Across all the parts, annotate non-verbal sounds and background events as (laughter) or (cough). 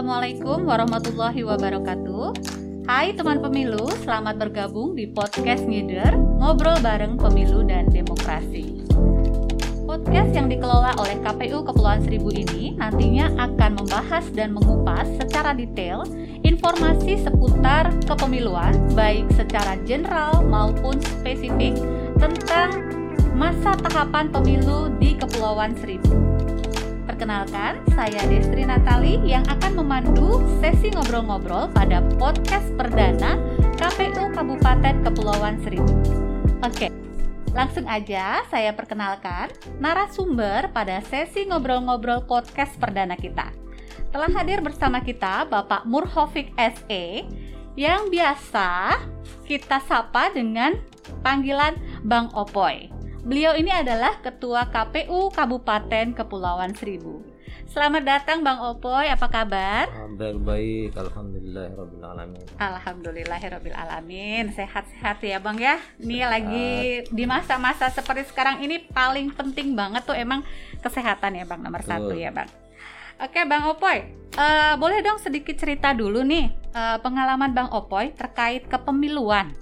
Assalamualaikum warahmatullahi wabarakatuh. Hai teman pemilu, selamat bergabung di podcast Ngider, ngobrol bareng pemilu dan demokrasi. Podcast yang dikelola oleh KPU Kepulauan Seribu ini nantinya akan membahas dan mengupas secara detail informasi seputar kepemiluan, baik secara general maupun spesifik tentang masa tahapan pemilu di Kepulauan Seribu. Perkenalkan, saya Destri Natali yang akan memandu sesi ngobrol-ngobrol pada podcast perdana KPU Kabupaten Kepulauan Seribu. Oke, langsung aja saya perkenalkan narasumber pada sesi ngobrol-ngobrol podcast perdana kita. Telah hadir bersama kita Bapak Murhofik SE yang biasa kita sapa dengan panggilan Bang Opoy. Beliau ini adalah Ketua KPU Kabupaten Kepulauan Seribu. Selamat datang Bang Opoy, apa kabar? Baik-baik, Alhamdulillahirrahmanirrahim. Alhamdulillahirrahmanirrahim. Sehat-sehat ya Bang ya. Ini Sehat. lagi di masa-masa seperti sekarang ini paling penting banget tuh emang kesehatan ya Bang nomor Betul. satu ya Bang. Oke Bang Opoy, uh, boleh dong sedikit cerita dulu nih uh, pengalaman Bang Opoy terkait kepemiluan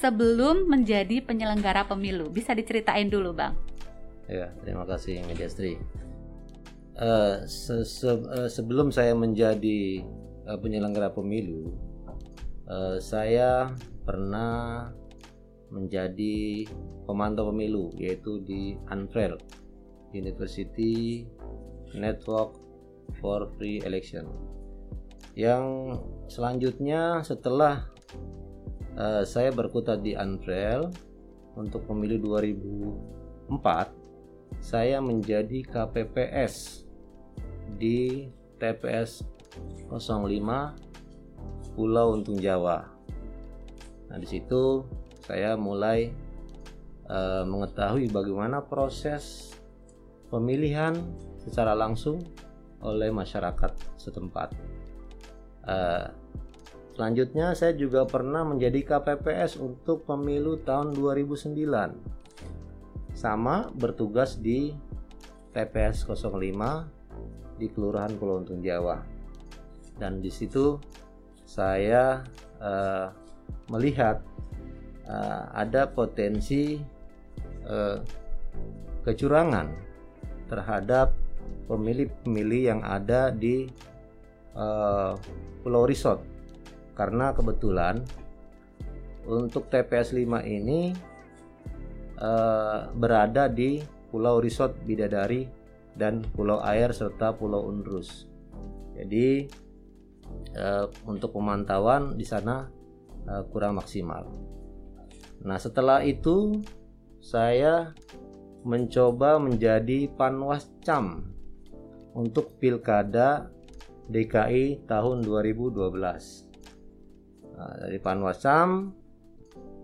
sebelum menjadi penyelenggara pemilu? Bisa diceritain dulu, Bang. Ya, terima kasih Mediastri. Uh, se -se uh, sebelum saya menjadi uh, penyelenggara pemilu, uh, saya pernah menjadi pemantau pemilu yaitu di Unfrail University Network for Free Election. Yang selanjutnya setelah uh, saya berkutat di Unreal untuk pemilu 2004 saya menjadi KPPS di TPS 05 Pulau Untung Jawa. Nah, di situ saya mulai uh, mengetahui bagaimana proses pemilihan secara langsung oleh masyarakat setempat. Uh, Selanjutnya saya juga pernah menjadi KPPS untuk pemilu tahun 2009. Sama bertugas di TPS 05 di Kelurahan Pulau Untung Jawa. Dan di situ saya uh, melihat uh, ada potensi uh, kecurangan terhadap pemilih-pemilih yang ada di uh, Pulau Resort karena kebetulan untuk TPS 5 ini uh, berada di Pulau Resort Bidadari dan Pulau Air serta Pulau Undrus. Jadi uh, untuk pemantauan di sana uh, kurang maksimal. Nah, setelah itu saya mencoba menjadi panwascam untuk Pilkada DKI tahun 2012. Nah, dari Panwasam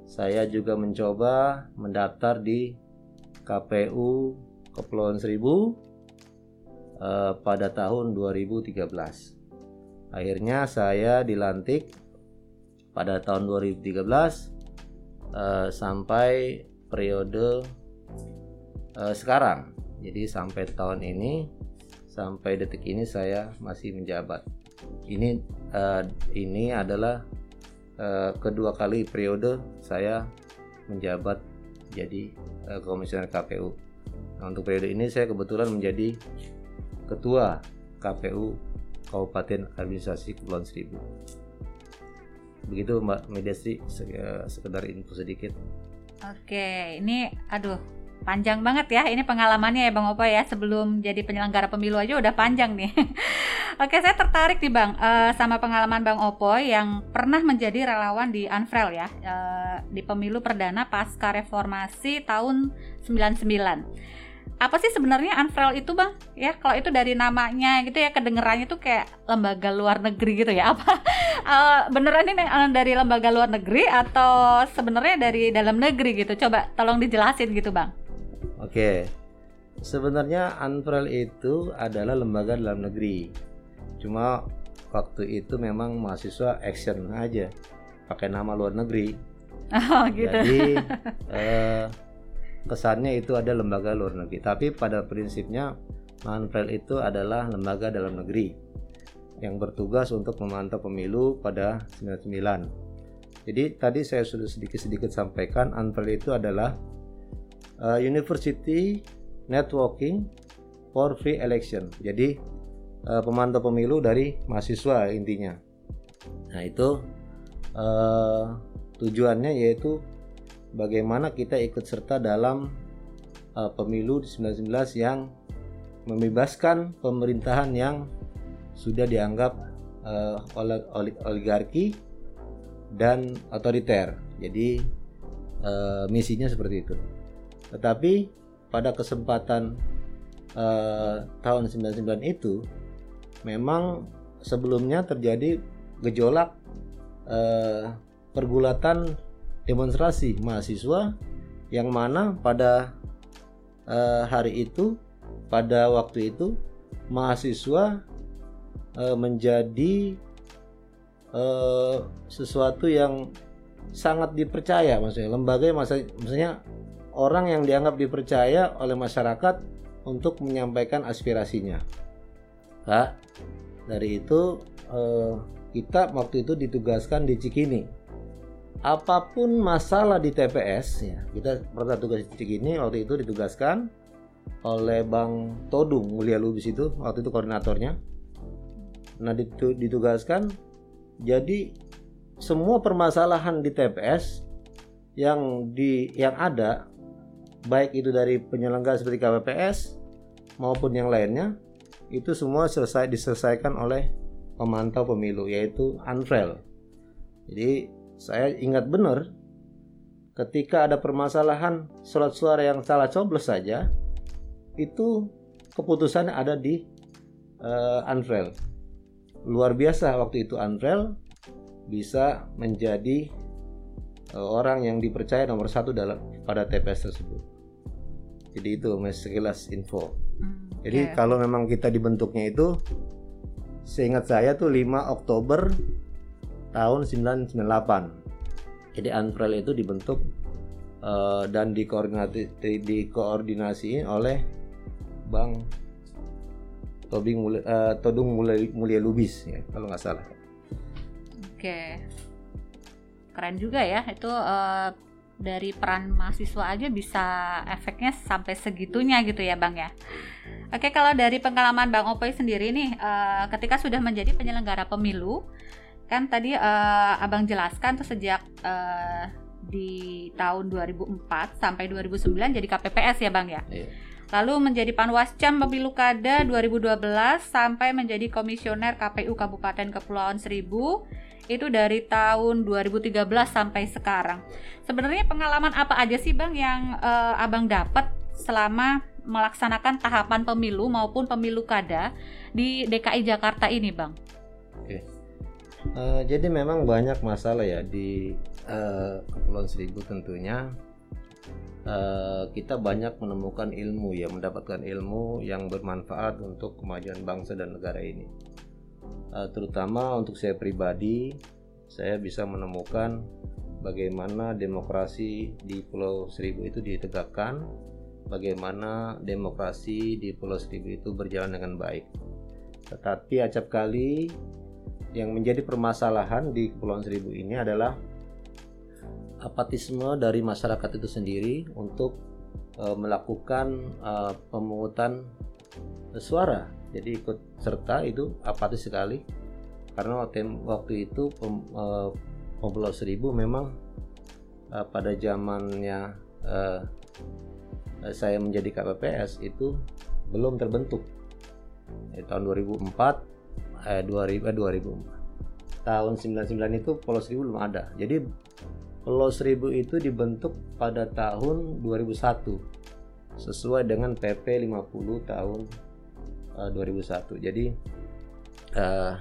saya juga mencoba mendaftar di KPU Kepulauan Seribu uh, pada tahun 2013. Akhirnya saya dilantik pada tahun 2013 uh, eh, sampai periode uh, sekarang. Jadi sampai tahun ini sampai detik ini saya masih menjabat. Ini uh, ini adalah uh, kedua kali periode saya menjabat jadi uh, komisioner KPU. Nah, untuk periode ini saya kebetulan menjadi ketua KPU Kabupaten Administrasi Kepulauan Seribu. Begitu Mbak Mediasi sekedar info sedikit. Oke, ini aduh panjang banget ya ini pengalamannya ya Bang Opa ya sebelum jadi penyelenggara pemilu aja udah panjang nih. (laughs) Oke saya tertarik nih Bang uh, sama pengalaman Bang Opo yang pernah menjadi relawan di Unfrail ya uh, di pemilu perdana pasca reformasi tahun 99 apa sih sebenarnya Unfrail itu bang? Ya kalau itu dari namanya gitu ya kedengerannya tuh kayak lembaga luar negeri gitu ya. (laughs) Apa uh, beneran ini dari lembaga luar negeri atau sebenarnya dari dalam negeri gitu? Coba tolong dijelasin gitu bang Oke, sebenarnya Unfrail itu adalah lembaga dalam negeri. Cuma waktu itu memang mahasiswa action aja, pakai nama luar negeri. Oh gitu. Jadi (laughs) eh, kesannya itu ada lembaga luar negeri. Tapi pada prinsipnya Unfrail itu adalah lembaga dalam negeri. yang bertugas untuk memantau pemilu pada 99. Jadi tadi saya sudah sedikit-sedikit sampaikan Unfrail itu adalah uh, University Networking for Free Election. Jadi uh, pemantau pemilu dari mahasiswa intinya. Nah itu uh, tujuannya yaitu bagaimana kita ikut serta dalam uh, pemilu 19 yang membebaskan pemerintahan yang sudah dianggap uh, oligarki dan otoriter. Jadi uh, misinya seperti itu. Tetapi pada kesempatan uh, tahun 99 itu memang sebelumnya terjadi gejolak uh, pergulatan demonstrasi mahasiswa yang mana pada uh, hari itu pada waktu itu mahasiswa uh, menjadi uh, sesuatu yang sangat dipercaya. Maksudnya lembaga maksudnya orang yang dianggap dipercaya oleh masyarakat untuk menyampaikan aspirasinya. Nah, dari itu uh, kita waktu itu ditugaskan di Cikini. Apa pun masalah di TPS ya, kita pernah tugas di Cikini waktu itu ditugaskan oleh Bang Todung Mulia Lubis itu waktu itu koordinatornya Nah ditugaskan jadi semua permasalahan di TPS yang di yang ada baik itu dari penyelenggara seperti KPPS maupun yang lainnya itu semua selesai diselesaikan oleh pemantau pemilu yaitu Anfrel. Jadi saya ingat benar ketika ada permasalahan surat suara yang salah coblos saja itu keputusannya ada di uh, luar biasa waktu itu Unreal bisa menjadi uh, orang yang dipercaya nomor satu dalam pada TPS tersebut. Jadi itu sekilas info. Hmm, Jadi kalau memang kita dibentuknya itu, seingat saya tuh 5 Oktober tahun 1998. Jadi Unreal itu dibentuk uh, dan dikoordinasi dikoordinasi oleh Bang Tobing uh, Todung Mulia, Mulia Lubis ya kalau nggak salah. Oke, keren juga ya itu uh, dari peran mahasiswa aja bisa efeknya sampai segitunya gitu ya bang ya. Oke kalau dari pengalaman bang Opoy sendiri nih, uh, ketika sudah menjadi penyelenggara pemilu, kan tadi uh, abang jelaskan tuh sejak uh, di tahun 2004 sampai 2009 jadi KPPS ya bang ya. Iya lalu menjadi Panwascam Pemilu Kada 2012 sampai menjadi komisioner KPU Kabupaten Kepulauan Seribu itu dari tahun 2013 sampai sekarang. Sebenarnya pengalaman apa aja sih Bang yang uh, Abang dapat selama melaksanakan tahapan pemilu maupun pemilu kada di DKI Jakarta ini, Bang? Oke. Uh, jadi memang banyak masalah ya di uh, Kepulauan Seribu tentunya Eh, kita banyak menemukan ilmu ya mendapatkan ilmu yang bermanfaat untuk kemajuan bangsa dan negara ini uh, terutama untuk saya pribadi saya bisa menemukan bagaimana demokrasi di Pulau Seribu itu ditegakkan bagaimana demokrasi di Pulau Seribu itu berjalan dengan baik tetapi acap kali yang menjadi permasalahan di Kepulauan Seribu ini adalah apatisme dari masyarakat itu sendiri untuk uh, melakukan uh, pemungutan suara. Jadi ikut serta itu apatis sekali karena waktu itu pem, uh, Seribu memang uh, pada zamannya uh, saya menjadi KPPS itu belum terbentuk. Di tahun 2004 eh 2000 eh, 2000 tahun 99 itu Pulau Seribu belum ada. Jadi Pulau Seribu itu dibentuk pada tahun 2001 sesuai dengan PP 50 tahun uh, 2001. Jadi uh,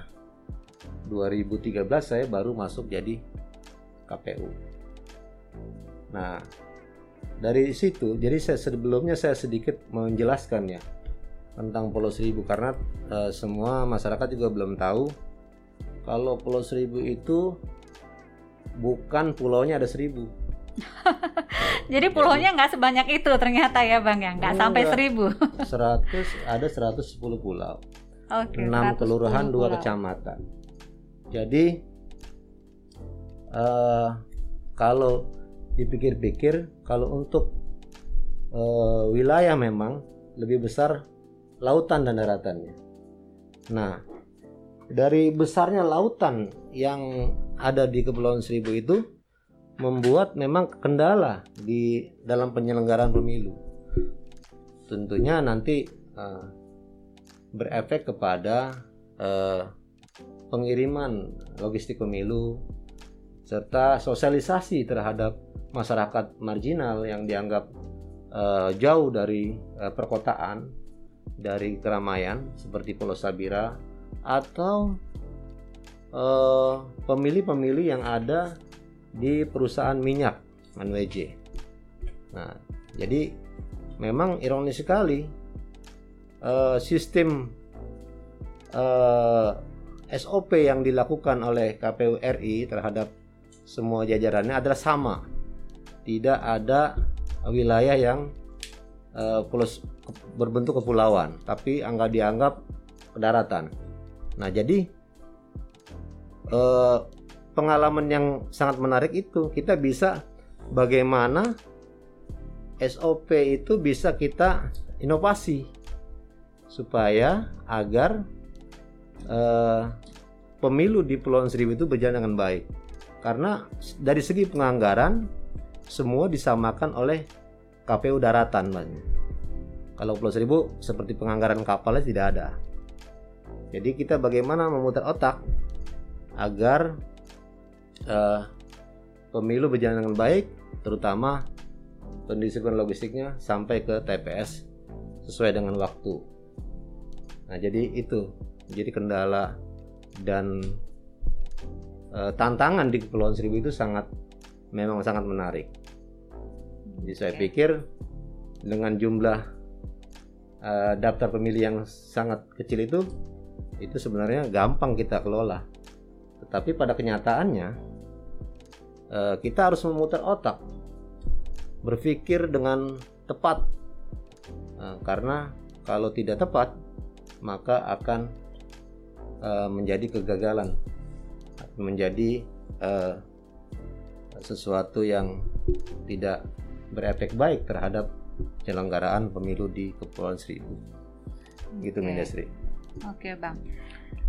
2013 saya baru masuk jadi KPU. Nah, dari situ jadi saya sebelumnya saya sedikit menjelaskan ya tentang Pulau Seribu karena uh, semua masyarakat juga belum tahu kalau Pulau Seribu itu bukan pulaunya ada seribu. (laughs) Jadi pulaunya nggak sebanyak itu ternyata ya bang ya, nggak sampai seribu. (laughs) Seratus ada seratus sepuluh pulau. Oke, 6 kelurahan, 110 2 pulau. kecamatan. Jadi eh, kalau dipikir-pikir kalau untuk eh, wilayah memang lebih besar lautan dan daratannya. Nah, dari besarnya lautan yang ada di Kepulauan Seribu itu membuat memang kendala di dalam penyelenggaraan pemilu. Tentunya nanti eh, berefek kepada eh, pengiriman logistik pemilu serta sosialisasi terhadap masyarakat marginal yang dianggap eh, jauh dari eh, perkotaan, dari keramaian seperti Pulau Sabira atau pemilih-pemilih yang ada di perusahaan minyak ManWJ. Nah, jadi memang ironis sekali eh, sistem eh, SOP yang dilakukan oleh KPU RI terhadap semua jajarannya adalah sama. Tidak ada wilayah yang pulau- berbentuk kepulauan, tapi anggap dianggap daratan. Nah, jadi eh, pengalaman yang sangat menarik itu kita bisa bagaimana SOP itu bisa kita inovasi supaya agar eh, pemilu di Pulau Seribu itu berjalan dengan baik. Karena dari segi penganggaran semua disamakan oleh KPU daratan, Bang. Kalau Pulau Seribu seperti penganggaran kapalnya tidak ada. Jadi kita bagaimana memutar otak agar eh, pemilu berjalan dengan baik, terutama pendistribusian logistiknya sampai ke TPS sesuai dengan waktu. Nah, jadi itu jadi kendala dan eh, tantangan di Kepulauan Seribu itu sangat memang sangat menarik. Jadi saya pikir dengan jumlah eh, daftar pemilih yang sangat kecil itu itu sebenarnya gampang kita kelola. Tetapi pada kenyataannya eh, kita harus memutar otak, berpikir dengan tepat, Eh, karena kalau tidak tepat maka akan eh, menjadi kegagalan, menjadi sesuatu yang tidak berefek baik terhadap penyelenggaraan pemilu di Kepulauan Seribu. Gitu Oke. Mindasri. Oke bang.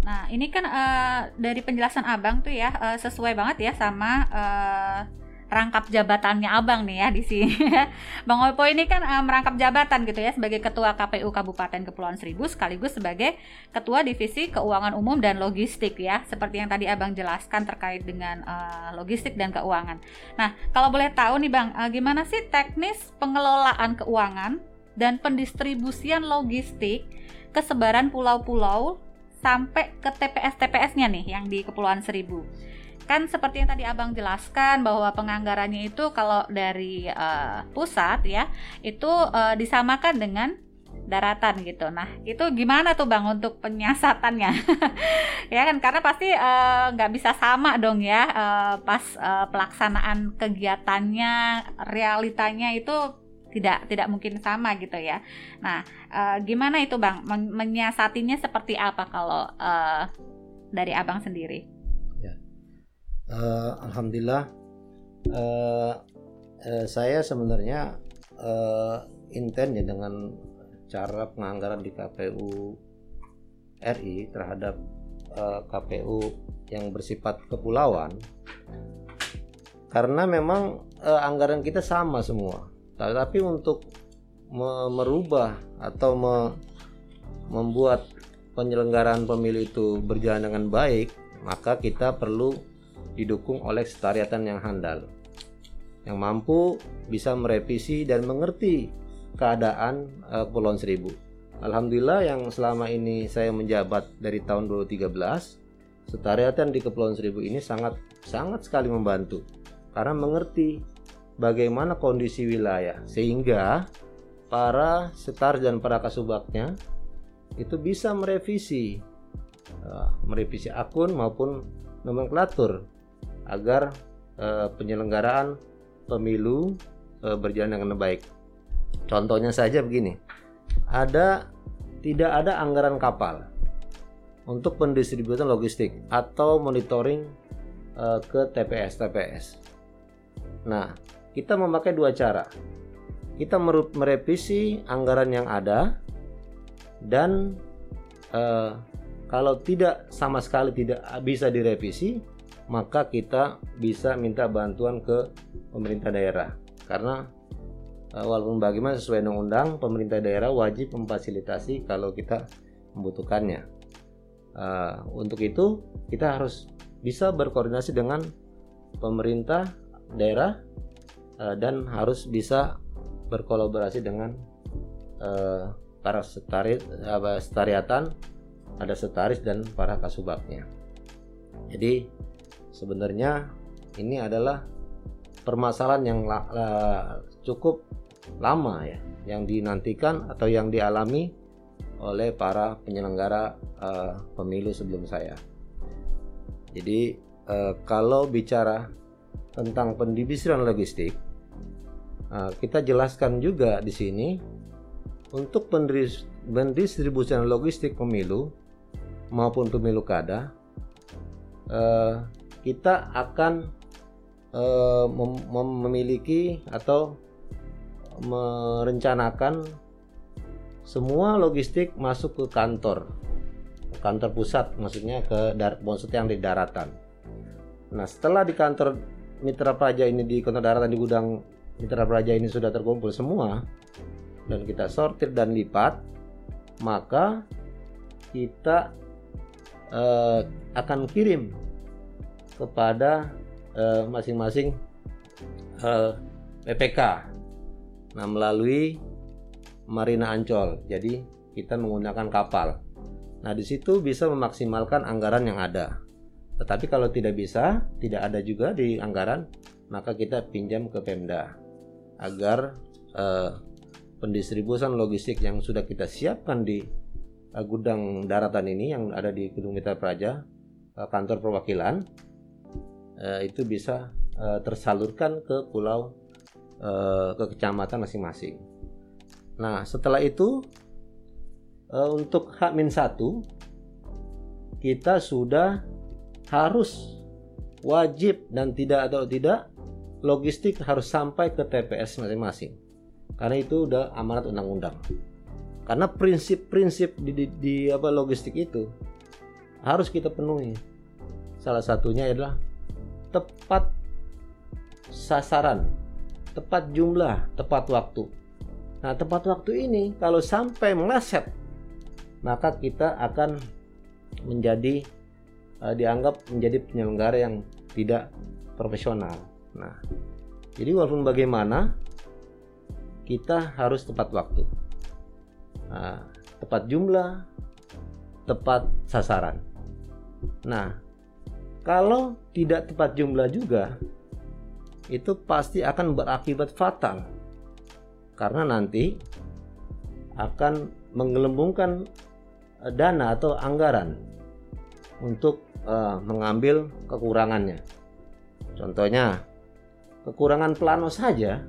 Nah ini kan eh, dari penjelasan abang tuh ya eh, sesuai banget ya sama eh, rangkap jabatannya abang nih ya di sini. (laughs) bang Opo ini kan eh, merangkap jabatan gitu ya sebagai ketua KPU Kabupaten Kepulauan Seribu sekaligus sebagai ketua divisi keuangan umum dan logistik ya seperti yang tadi abang jelaskan terkait dengan eh, logistik dan keuangan. Nah kalau boleh tahu nih bang, eh, gimana sih teknis pengelolaan keuangan dan pendistribusian logistik ke sebaran pulau-pulau sampai ke TPS-TPS-nya nih yang di Kepulauan Seribu. Kan seperti yang tadi Abang jelaskan bahwa penganggarannya itu kalau dari eh, pusat ya, itu eh, disamakan dengan daratan gitu. Nah, itu gimana tuh Bang untuk penyiasatannya? (laughs) ya kan karena pasti eh, nggak bisa sama dong ya eh, pas eh, pelaksanaan kegiatannya, realitanya itu tidak tidak mungkin sama gitu ya. Nah, Eh, gimana itu bang? Men- menyiasatinya seperti apa kalau eh, dari abang sendiri? Eh, Alhamdulillah eh, eh, saya sebenarnya eh, intent ya dengan cara penganggaran di KPU RI terhadap eh, KPU yang bersifat kepulauan. Karena memang eh, anggaran kita sama semua tapi untuk me- merubah atau me- membuat penyelenggaraan pemilu itu berjalan dengan baik maka kita perlu didukung oleh sekretariatan yang handal yang mampu bisa merevisi dan mengerti keadaan eh, Kepulauan Seribu. Alhamdulillah yang selama ini saya menjabat dari tahun 2013, sekretariatan di Kepulauan Seribu ini sangat sangat sekali membantu karena mengerti bagaimana kondisi wilayah sehingga para setar dan para kasubagnya itu bisa merevisi eh, merevisi akun maupun nomenklatur agar eh, penyelenggaraan pemilu eh, berjalan dengan baik. Contohnya saja begini, ada tidak ada anggaran kapal, untuk pendistribusian logistik atau monitoring uh, ke TPS TPS. Nah, kita memakai dua cara. Kita merevisi anggaran yang ada dan uh, kalau tidak sama sekali tidak bisa direvisi, maka kita bisa minta bantuan ke pemerintah daerah karena uh, walaupun bagaimana sesuai undang-undang pemerintah daerah wajib memfasilitasi kalau kita membutuhkannya. Uh, untuk itu kita harus bisa berkoordinasi dengan pemerintah daerah uh, dan harus bisa berkolaborasi dengan uh, para setari, apa, setariatan, ada setaris dan para kasubagnya. Jadi sebenarnya ini adalah permasalahan yang la, la, cukup lama ya, yang dinantikan atau yang dialami oleh para penyelenggara uh, pemilu sebelum saya. Jadi uh, kalau bicara tentang pendistribusian logistik, uh, kita jelaskan juga di sini untuk pendistribusian logistik pemilu maupun pemilu kada, uh, kita akan uh, mem memiliki atau merencanakan semua logistik masuk ke kantor. Kantor pusat maksudnya ke dar maksud yang di daratan. Nah setelah di kantor mitra praja ini di kantor daratan di gudang mitra praja ini sudah terkumpul semua dan kita sortir dan lipat maka kita uh, akan kirim kepada eh, masing-masing uh, uh, PPK nah melalui Marina Ancol. Jadi kita menggunakan kapal. Nah, di situ bisa memaksimalkan anggaran yang ada. Tetapi kalau tidak bisa, tidak ada juga di anggaran, maka kita pinjam ke Pemda agar eh, pendistribusian logistik yang sudah kita siapkan di eh, gudang daratan ini yang ada di Gedung Mitra Praja, eh, kantor perwakilan, eh, itu bisa eh, tersalurkan ke pulau eh, ke kecamatan masing-masing. Nah, setelah itu uh, untuk H-1 kita sudah harus wajib dan tidak atau tidak logistik harus sampai ke TPS masing-masing. Karena itu udah amanat undang-undang. Karena prinsip-prinsip di, di, di apa logistik itu harus kita penuhi. Salah satunya adalah tepat sasaran, tepat jumlah, tepat waktu. Nah, tepat waktu ini kalau sampai meleset, maka kita akan menjadi uh, dianggap menjadi penyelenggara yang tidak profesional. Nah, jadi walaupun bagaimana kita harus tepat waktu, nah, tepat jumlah, tepat sasaran. Nah, kalau tidak tepat jumlah juga, itu pasti akan berakibat fatal karena nanti akan menggelembungkan eh, dana atau anggaran untuk uh, mengambil kekurangannya. Contohnya, kekurangan plano saja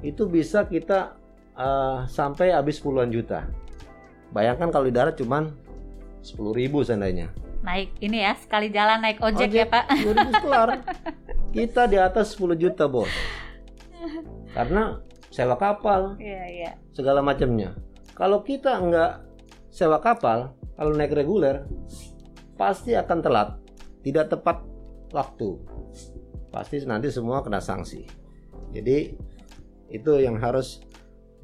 itu bisa kita uh, sampai habis puluhan juta. Bayangkan kalau di darat cuman 10 ribu seandainya. Naik ini ya, sekali jalan naik ojek, ojek ya Pak. 10 ribu keluar. (laughs) Kita di atas 10 juta bos. Karena sewa kapal, yeah, yeah. segala macamnya. Kalau kita nggak sewa kapal, kalau naik reguler, pasti akan telat, tidak tepat waktu. Pasti nanti semua kena sanksi. Jadi itu yang harus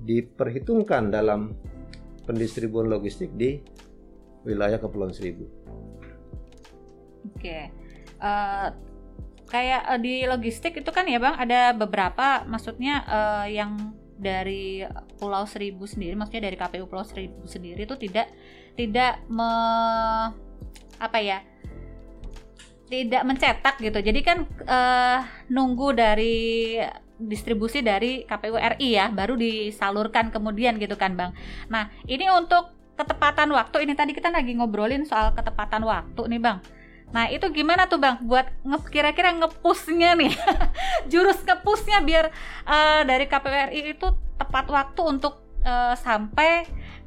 diperhitungkan dalam pendistribuan logistik di wilayah Kepulauan Seribu. Oke, okay. uh, eh, kayak uh, di logistik itu kan ya bang ada beberapa maksudnya uh, yang dari Pulau Seribu sendiri, maksudnya dari KPU Pulau Seribu sendiri itu tidak tidak me apa ya tidak mencetak gitu. Jadi kan uh, nunggu dari distribusi dari KPU RI ya, baru disalurkan kemudian gitu kan bang. Nah ini untuk ketepatan waktu ini tadi kita lagi ngobrolin soal ketepatan waktu nih bang. Nah itu gimana tuh bang buat nge kira-kira ngepusnya nih (laughs) jurus ngepusnya biar uh, dari KPRI itu tepat waktu untuk uh, sampai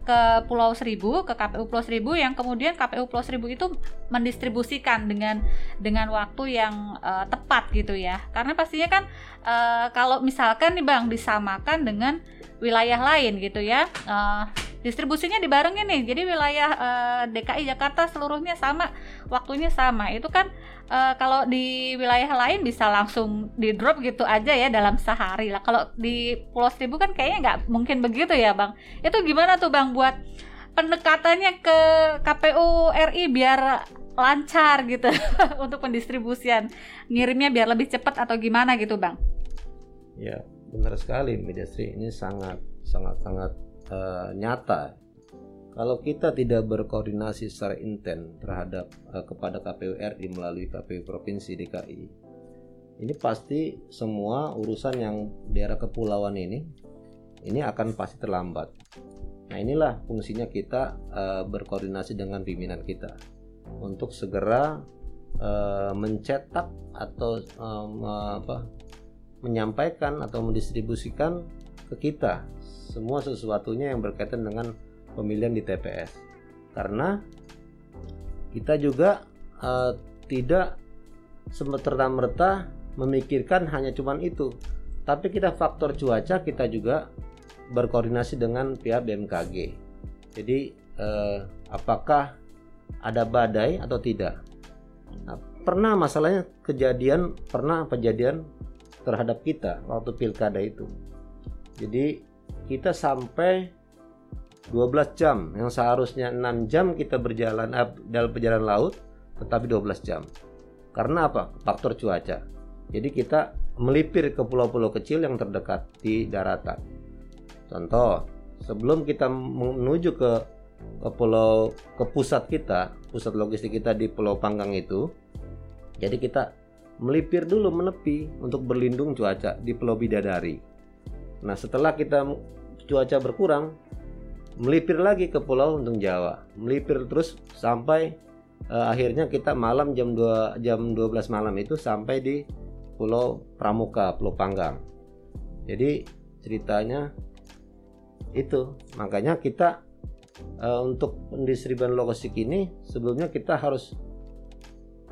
ke Pulau Seribu, ke KPU Pulau Seribu yang kemudian KPU Pulau Seribu itu mendistribusikan dengan dengan waktu yang uh, tepat gitu ya. Karena pastinya kan uh, kalau misalkan nih Bang disamakan dengan wilayah lain gitu ya. Uh, distribusinya dibarengin nih. Jadi wilayah uh, DKI Jakarta seluruhnya sama, waktunya sama. Itu kan uh, kalau di wilayah lain bisa langsung di drop gitu aja ya dalam sehari lah. Kalau di Pulau Seribu kan kayaknya nggak mungkin begitu ya bang. Itu gimana tuh bang buat pendekatannya ke KPU RI biar lancar gitu (laughs) untuk pendistribusian ngirimnya biar lebih cepat atau gimana gitu bang? Ya benar sekali Midastri ini sangat sangat sangat uh, nyata kalau kita tidak berkoordinasi secara intens terhadap uh, kepada KPU RI melalui KPU Provinsi DKI, ini pasti semua urusan yang daerah kepulauan ini ini akan pasti terlambat. Nah inilah fungsinya kita uh, berkoordinasi dengan pimpinan kita untuk segera uh, mencetak atau um, apa menyampaikan atau mendistribusikan ke kita semua sesuatunya yang berkaitan dengan pemilihan di TPS karena kita juga uh, tidak serta merta memikirkan hanya cuman itu. Tapi kita faktor cuaca kita juga berkoordinasi dengan pihak BMKG jadi uh, apakah ada badai atau tidak? Nah, pernah masalahnya kejadian pernah kejadian terhadap kita waktu pilkada itu. Jadi kita sampai 12 jam. Yang seharusnya 6 jam kita berjalan eh, dalam perjalanan laut tetapi 12 jam. Karena apa? Faktor cuaca. Jadi kita melipir ke pulau-pulau kecil yang terdekat di daratan. Contoh sebelum kita menuju ke ke pulau ke pusat kita pusat logistik kita di Pulau Panggang itu jadi kita melipir dulu menepi untuk berlindung cuaca di Pulau Bidadari. Nah setelah kita cuaca berkurang melipir lagi ke pulau Untung Jawa. Melipir terus sampai uh, akhirnya kita malam jam 2 jam 12 malam itu sampai di Pulau Pramuka Pulau Panggang. Jadi ceritanya itu. Makanya kita uh, untuk pendistribusian logistik ini sebelumnya kita harus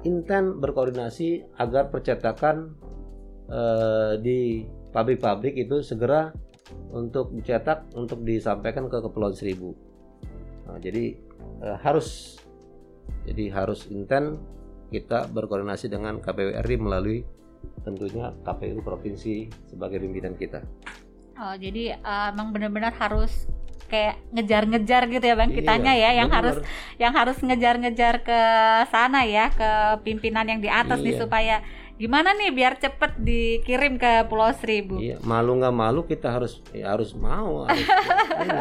intent berkoordinasi agar percetakan uh, di pabrik-pabrik itu segera untuk dicetak untuk disampaikan ke Kepulauan Seribu. Nah, jadi eh, harus jadi harus intent kita berkoordinasi dengan KPU RI melalui tentunya KPU provinsi sebagai pimpinan kita. Oh, jadi uh, emang benar-benar harus kayak ngejar-ngejar gitu ya bang iya, kitanya ya yang bener. harus yang harus ngejar-ngejar ke sana ya ke pimpinan yang di atas iya. nih supaya gimana nih biar cepet dikirim ke Pulau Seribu? Iya, malu nggak malu kita harus ya harus mau. Harus,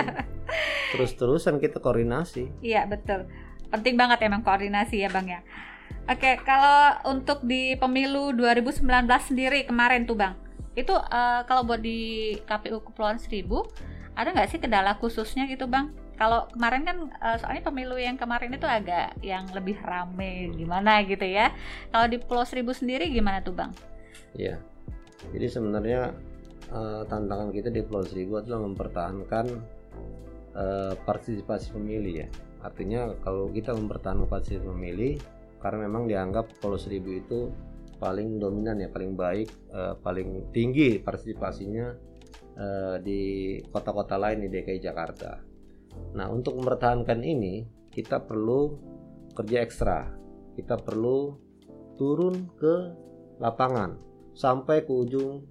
(laughs) Terus-terusan kita koordinasi. Iya betul, penting banget emang koordinasi ya bang ya. Oke, kalau untuk di pemilu 2019 sendiri kemarin tuh bang, itu uh, kalau buat di KPU Kepulauan Seribu ada nggak sih kendala khususnya gitu bang? Kalau kemarin kan uh, soalnya pemilu yang kemarin itu agak yang lebih rame gimana gitu ya. Kalau di Pulau Seribu sendiri gimana tuh bang? Iya, jadi sebenarnya uh, tantangan kita di Pulau Seribu adalah mempertahankan uh, partisipasi pemilih ya. Artinya kalau kita mempertahankan partisipasi pemilih karena memang dianggap Pulau Seribu itu paling dominan ya, paling baik, uh, paling tinggi partisipasinya di kota-kota lain di DKI Jakarta Nah, untuk mempertahankan ini, kita perlu kerja ekstra. Kita perlu turun ke lapangan sampai ke ujung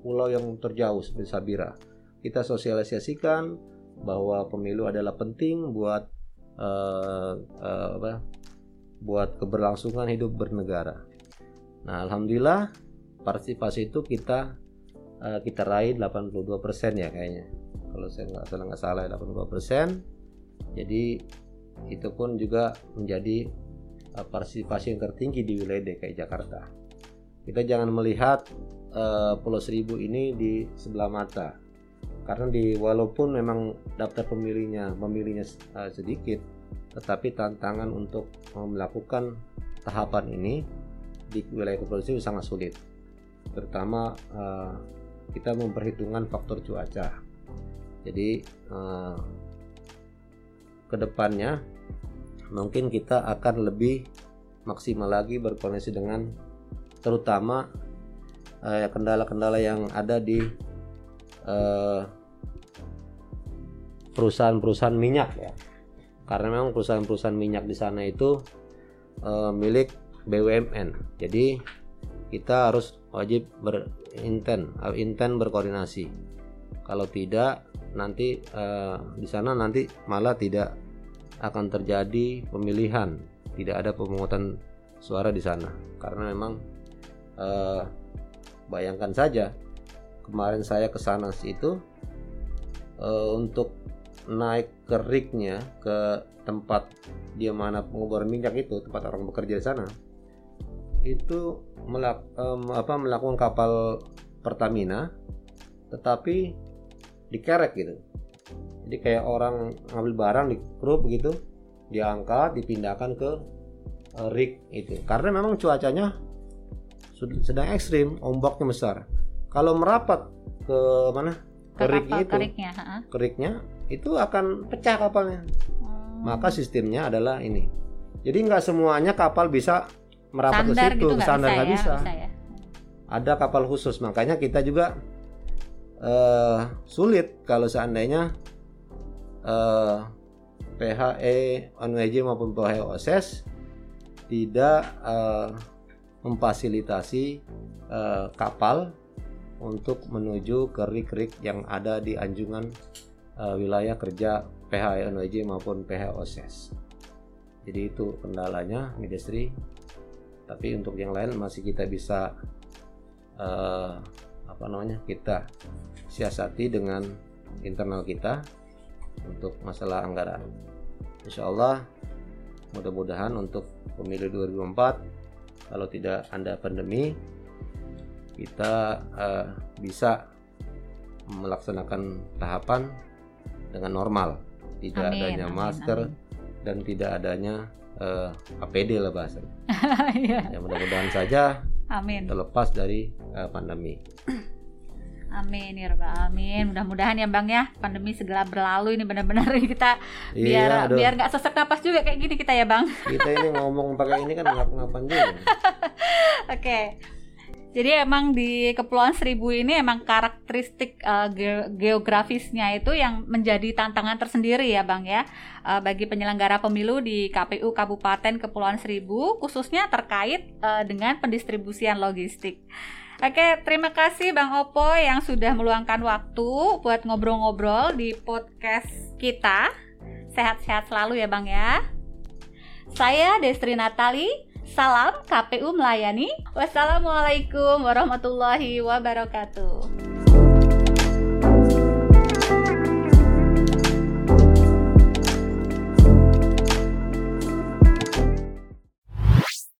pulau yang terjauh seperti Sabira. Kita sosialisasikan bahwa pemilu adalah penting buat uh, uh, apa? buat keberlangsungan hidup bernegara. Nah, alhamdulillah partisipasi itu kita uh, kita raih 82% ya kayaknya kalau saya nggak salah nggak salah 82% jadi itu pun juga menjadi uh, partisipasi yang tertinggi di wilayah DKI Jakarta. Kita jangan melihat uh, Pulau Seribu ini di sebelah mata. Karena di walaupun memang daftar pemilihnya pemilihnya uh, sedikit tetapi tantangan untuk melakukan tahapan ini di wilayah Kepulauan Seribu sangat sulit. Terutama uh, kita memperhitungkan faktor cuaca Jadi eh, ke depannya mungkin kita akan lebih maksimal lagi berkoneksi dengan terutama eh, kendala-kendala yang ada di eh, perusahaan-perusahaan minyak ya. Karena memang perusahaan-perusahaan minyak di sana itu milik BUMN jadi kita harus wajib berinten eh, inten berkoordinasi kalau tidak nanti eh, di sana nanti malah tidak akan terjadi pemilihan. Tidak ada pemungutan suara di sana. Karena memang eh, bayangkan saja kemarin saya ke sana itu eh, untuk naik ke rignya ke tempat dia mana penguburan minyak itu tempat orang bekerja di sana itu melak, em, apa, melakukan kapal Pertamina tetapi dikerek gitu jadi kayak orang ngambil barang di grup begitu diangkat dipindahkan ke eh, rig itu karena memang cuacanya sedang ekstrim ombaknya besar kalau merapat ke mana ke, kapal itu keriknya. ha-ha. ke rignya itu akan pecah kapalnya Hmm. maka sistemnya adalah ini jadi nggak semuanya kapal bisa merapat Standar ke situ gitu nggak standar bisa, nggak ya, bisa. bisa ya. ada kapal khusus makanya kita juga eh, sulit kalau seandainya eh, PHE maupun PHE OSS tidak eh, memfasilitasi eh, kapal untuk menuju ke rig-rig yang ada di anjungan eh, wilayah kerja PHE ONWJ maupun PHE OSS. Jadi itu kendalanya industri. Tapi untuk yang lain masih kita bisa eh, apa namanya kita siasati dengan internal kita untuk masalah anggaran. Insya Allah mudah-mudahan untuk pemilu 2024 kalau tidak ada pandemi kita eh, bisa melaksanakan tahapan dengan normal tidak Amin, adanya amin, masker amin. dan tidak adanya eh, APD lah bahasanya (laughs) Iya. ya mudah-mudahan saja Amin. terlepas dari eh, pandemi Amin ya rabbal alamin. Mudah-mudahan ya Bang ya pandemi segera berlalu ini benar-benar kita biar iya aduh, biar nggak sesak napas juga kayak gini kita ya Bang. kita ini (laughs) ngomong pakai ini kan ngap-ngapan juga Oke. Jadi emang di Kepulauan Seribu ini emang karakteristik eh, ge- geografisnya itu yang menjadi tantangan tersendiri ya Bang ya eh, bagi penyelenggara pemilu di KPU Kabupaten Kepulauan Seribu khususnya terkait eh, dengan pendistribusian logistik. Oke, terima kasih Bang Opo yang sudah meluangkan waktu buat ngobrol-ngobrol di podcast kita. Sehat-sehat selalu ya Bang ya. Saya Destri Natali, salam KPU melayani. Wassalamualaikum warahmatullahi wabarakatuh.